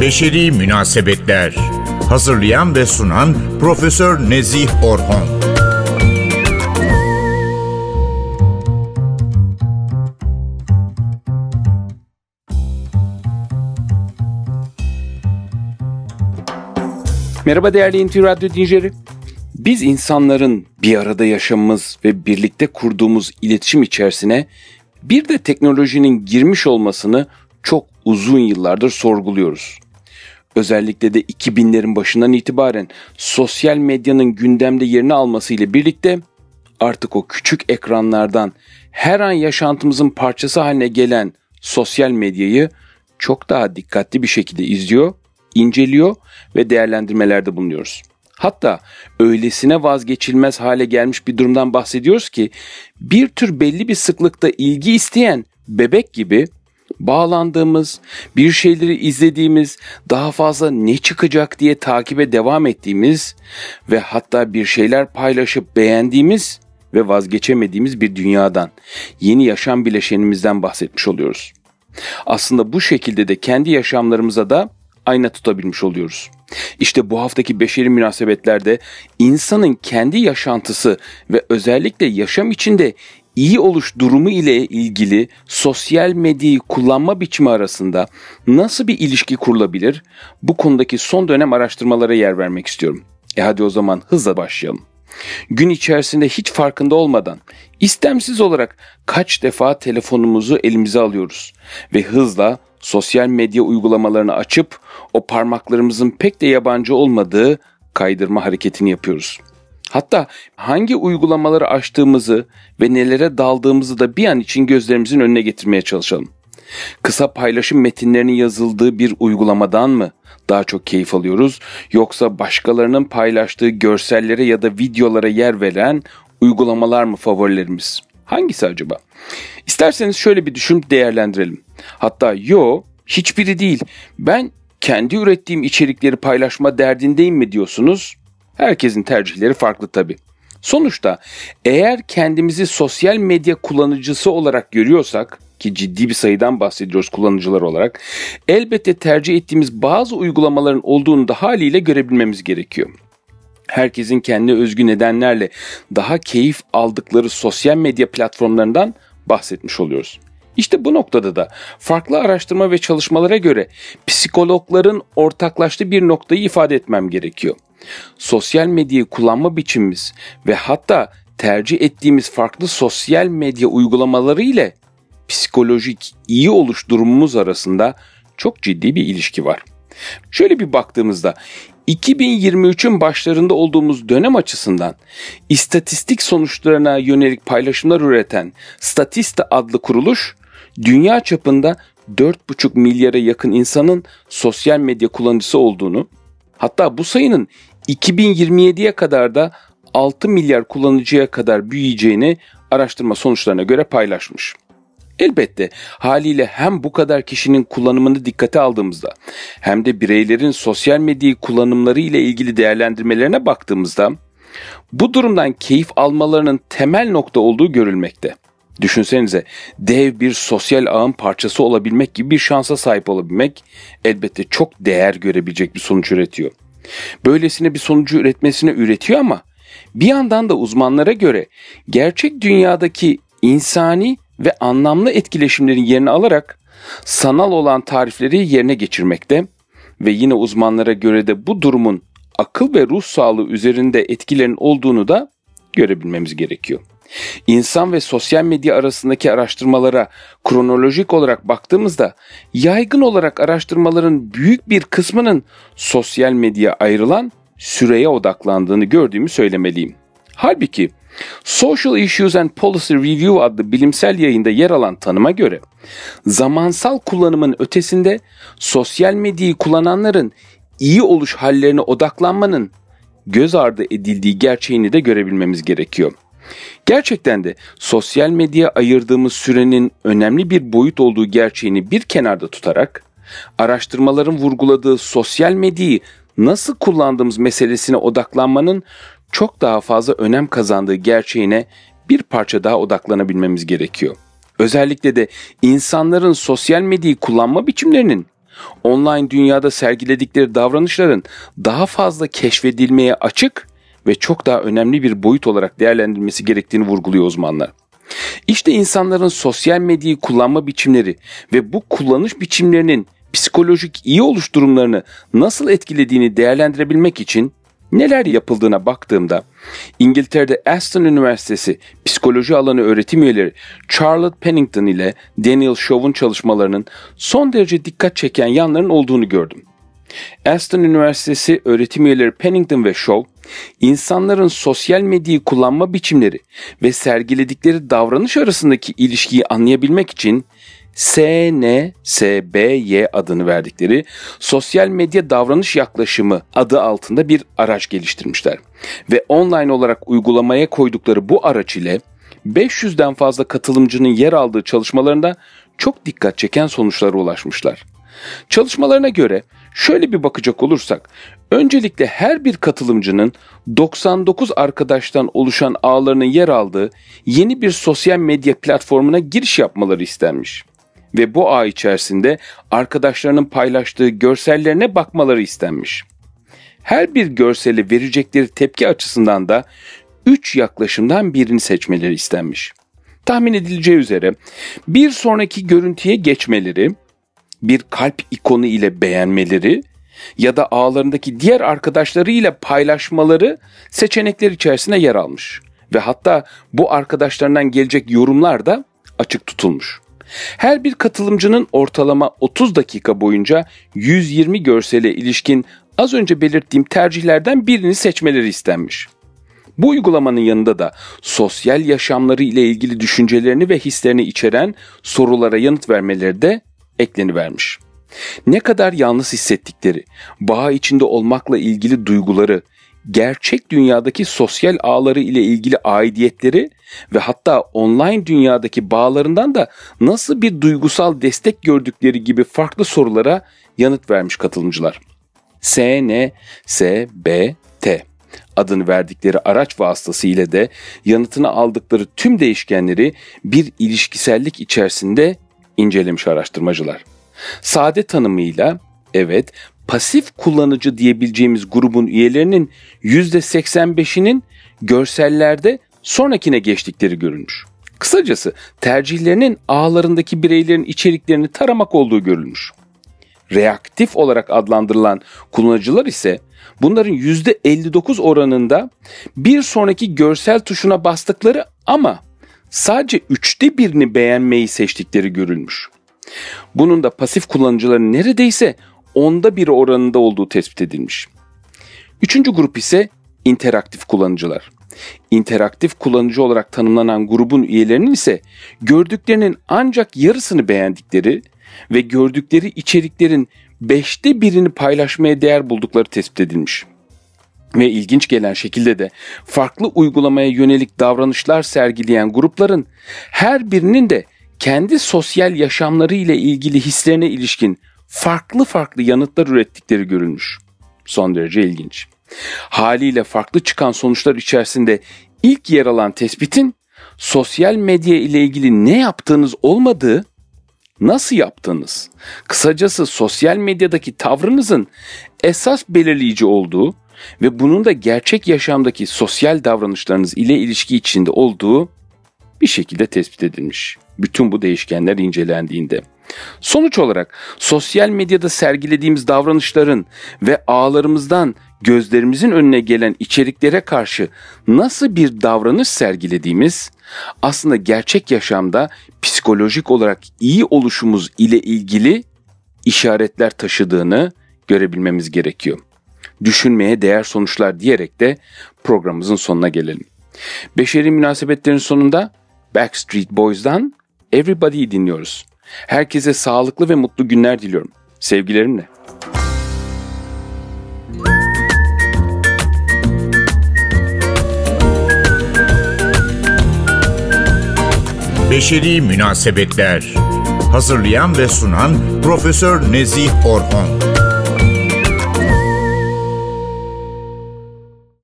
Beşeri Münasebetler Hazırlayan ve sunan Profesör Nezih Orhon Merhaba değerli NTV Radyo dinleyicileri. Biz insanların bir arada yaşamımız ve birlikte kurduğumuz iletişim içerisine bir de teknolojinin girmiş olmasını çok uzun yıllardır sorguluyoruz. Özellikle de 2000'lerin başından itibaren sosyal medyanın gündemde yerini almasıyla birlikte artık o küçük ekranlardan her an yaşantımızın parçası haline gelen sosyal medyayı çok daha dikkatli bir şekilde izliyor, inceliyor ve değerlendirmelerde bulunuyoruz. Hatta öylesine vazgeçilmez hale gelmiş bir durumdan bahsediyoruz ki bir tür belli bir sıklıkta ilgi isteyen bebek gibi bağlandığımız, bir şeyleri izlediğimiz, daha fazla ne çıkacak diye takibe devam ettiğimiz ve hatta bir şeyler paylaşıp beğendiğimiz ve vazgeçemediğimiz bir dünyadan, yeni yaşam bileşenimizden bahsetmiş oluyoruz. Aslında bu şekilde de kendi yaşamlarımıza da ayna tutabilmiş oluyoruz. İşte bu haftaki beşeri münasebetlerde insanın kendi yaşantısı ve özellikle yaşam içinde iyi oluş durumu ile ilgili sosyal medyayı kullanma biçimi arasında nasıl bir ilişki kurulabilir? Bu konudaki son dönem araştırmalara yer vermek istiyorum. E hadi o zaman hızla başlayalım. Gün içerisinde hiç farkında olmadan istemsiz olarak kaç defa telefonumuzu elimize alıyoruz ve hızla sosyal medya uygulamalarını açıp o parmaklarımızın pek de yabancı olmadığı kaydırma hareketini yapıyoruz. Hatta hangi uygulamaları açtığımızı ve nelere daldığımızı da bir an için gözlerimizin önüne getirmeye çalışalım. Kısa paylaşım metinlerinin yazıldığı bir uygulamadan mı daha çok keyif alıyoruz yoksa başkalarının paylaştığı görsellere ya da videolara yer veren uygulamalar mı favorilerimiz? Hangisi acaba? İsterseniz şöyle bir düşünüp değerlendirelim. Hatta yo hiçbiri değil. Ben kendi ürettiğim içerikleri paylaşma derdindeyim mi diyorsunuz? Herkesin tercihleri farklı tabii. Sonuçta eğer kendimizi sosyal medya kullanıcısı olarak görüyorsak ki ciddi bir sayıdan bahsediyoruz kullanıcılar olarak elbette tercih ettiğimiz bazı uygulamaların olduğunu da haliyle görebilmemiz gerekiyor. Herkesin kendi özgü nedenlerle daha keyif aldıkları sosyal medya platformlarından bahsetmiş oluyoruz. İşte bu noktada da farklı araştırma ve çalışmalara göre psikologların ortaklaştığı bir noktayı ifade etmem gerekiyor. Sosyal medyayı kullanma biçimimiz ve hatta tercih ettiğimiz farklı sosyal medya uygulamaları ile psikolojik iyi oluş durumumuz arasında çok ciddi bir ilişki var. Şöyle bir baktığımızda 2023'ün başlarında olduğumuz dönem açısından istatistik sonuçlarına yönelik paylaşımlar üreten Statista adlı kuruluş dünya çapında 4,5 milyara yakın insanın sosyal medya kullanıcısı olduğunu, hatta bu sayının 2027'ye kadar da 6 milyar kullanıcıya kadar büyüyeceğini araştırma sonuçlarına göre paylaşmış. Elbette haliyle hem bu kadar kişinin kullanımını dikkate aldığımızda hem de bireylerin sosyal medya kullanımları ile ilgili değerlendirmelerine baktığımızda bu durumdan keyif almalarının temel nokta olduğu görülmekte. Düşünsenize dev bir sosyal ağın parçası olabilmek gibi bir şansa sahip olabilmek elbette çok değer görebilecek bir sonuç üretiyor. Böylesine bir sonucu üretmesine üretiyor ama bir yandan da uzmanlara göre gerçek dünyadaki insani ve anlamlı etkileşimlerin yerini alarak sanal olan tarifleri yerine geçirmekte ve yine uzmanlara göre de bu durumun akıl ve ruh sağlığı üzerinde etkilerin olduğunu da görebilmemiz gerekiyor. İnsan ve sosyal medya arasındaki araştırmalara kronolojik olarak baktığımızda yaygın olarak araştırmaların büyük bir kısmının sosyal medya ayrılan süreye odaklandığını gördüğümü söylemeliyim. Halbuki Social Issues and Policy Review adlı bilimsel yayında yer alan tanıma göre zamansal kullanımın ötesinde sosyal medyayı kullananların iyi oluş hallerine odaklanmanın göz ardı edildiği gerçeğini de görebilmemiz gerekiyor. Gerçekten de sosyal medya ayırdığımız sürenin önemli bir boyut olduğu gerçeğini bir kenarda tutarak araştırmaların vurguladığı sosyal medyayı nasıl kullandığımız meselesine odaklanmanın çok daha fazla önem kazandığı gerçeğine bir parça daha odaklanabilmemiz gerekiyor. Özellikle de insanların sosyal medyayı kullanma biçimlerinin online dünyada sergiledikleri davranışların daha fazla keşfedilmeye açık ve çok daha önemli bir boyut olarak değerlendirilmesi gerektiğini vurguluyor uzmanlar. İşte insanların sosyal medyayı kullanma biçimleri ve bu kullanış biçimlerinin psikolojik iyi oluş durumlarını nasıl etkilediğini değerlendirebilmek için neler yapıldığına baktığımda İngiltere'de Aston Üniversitesi psikoloji alanı öğretim üyeleri Charlotte Pennington ile Daniel Shaw'un çalışmalarının son derece dikkat çeken yanların olduğunu gördüm. Aston Üniversitesi öğretim üyeleri Pennington ve Shaw, insanların sosyal medyayı kullanma biçimleri ve sergiledikleri davranış arasındaki ilişkiyi anlayabilmek için SNSBY adını verdikleri sosyal medya davranış yaklaşımı adı altında bir araç geliştirmişler. Ve online olarak uygulamaya koydukları bu araç ile 500'den fazla katılımcının yer aldığı çalışmalarında çok dikkat çeken sonuçlara ulaşmışlar. Çalışmalarına göre şöyle bir bakacak olursak, öncelikle her bir katılımcının 99 arkadaştan oluşan ağlarının yer aldığı yeni bir sosyal medya platformuna giriş yapmaları istenmiş ve bu ağ içerisinde arkadaşlarının paylaştığı görsellerine bakmaları istenmiş. Her bir görseli verecekleri tepki açısından da 3 yaklaşımdan birini seçmeleri istenmiş. Tahmin edileceği üzere bir sonraki görüntüye geçmeleri, bir kalp ikonu ile beğenmeleri ya da ağlarındaki diğer arkadaşları ile paylaşmaları seçenekler içerisinde yer almış. Ve hatta bu arkadaşlarından gelecek yorumlar da açık tutulmuş. Her bir katılımcının ortalama 30 dakika boyunca 120 görsele ilişkin az önce belirttiğim tercihlerden birini seçmeleri istenmiş. Bu uygulamanın yanında da sosyal yaşamları ile ilgili düşüncelerini ve hislerini içeren sorulara yanıt vermeleri de eklenivermiş. Ne kadar yalnız hissettikleri, bağ içinde olmakla ilgili duyguları, gerçek dünyadaki sosyal ağları ile ilgili aidiyetleri ve hatta online dünyadaki bağlarından da nasıl bir duygusal destek gördükleri gibi farklı sorulara yanıt vermiş katılımcılar. SNSBT adını verdikleri araç vasıtası ile de yanıtını aldıkları tüm değişkenleri bir ilişkisellik içerisinde incelemiş araştırmacılar. Sade tanımıyla evet pasif kullanıcı diyebileceğimiz grubun üyelerinin %85'inin görsellerde sonrakine geçtikleri görülmüş. Kısacası tercihlerinin ağlarındaki bireylerin içeriklerini taramak olduğu görülmüş. Reaktif olarak adlandırılan kullanıcılar ise bunların %59 oranında bir sonraki görsel tuşuna bastıkları ama sadece üçte birini beğenmeyi seçtikleri görülmüş. Bunun da pasif kullanıcıların neredeyse onda bir oranında olduğu tespit edilmiş. Üçüncü grup ise interaktif kullanıcılar. İnteraktif kullanıcı olarak tanımlanan grubun üyelerinin ise gördüklerinin ancak yarısını beğendikleri ve gördükleri içeriklerin beşte birini paylaşmaya değer buldukları tespit edilmiş. Ve ilginç gelen şekilde de farklı uygulamaya yönelik davranışlar sergileyen grupların her birinin de kendi sosyal yaşamları ile ilgili hislerine ilişkin farklı farklı yanıtlar ürettikleri görülmüş. Son derece ilginç. Haliyle farklı çıkan sonuçlar içerisinde ilk yer alan tespitin sosyal medya ile ilgili ne yaptığınız olmadığı, nasıl yaptığınız, kısacası sosyal medyadaki tavrınızın esas belirleyici olduğu ve bunun da gerçek yaşamdaki sosyal davranışlarınız ile ilişki içinde olduğu bir şekilde tespit edilmiş. Bütün bu değişkenler incelendiğinde. Sonuç olarak sosyal medyada sergilediğimiz davranışların ve ağlarımızdan gözlerimizin önüne gelen içeriklere karşı nasıl bir davranış sergilediğimiz aslında gerçek yaşamda psikolojik olarak iyi oluşumuz ile ilgili işaretler taşıdığını görebilmemiz gerekiyor. Düşünmeye değer sonuçlar diyerek de programımızın sonuna gelelim. Beşeri münasebetlerin sonunda Backstreet Boys'dan Everybody'yi dinliyoruz. Herkese sağlıklı ve mutlu günler diliyorum. Sevgilerimle. Beşeri Münasebetler Hazırlayan ve sunan Profesör Nezih Orhon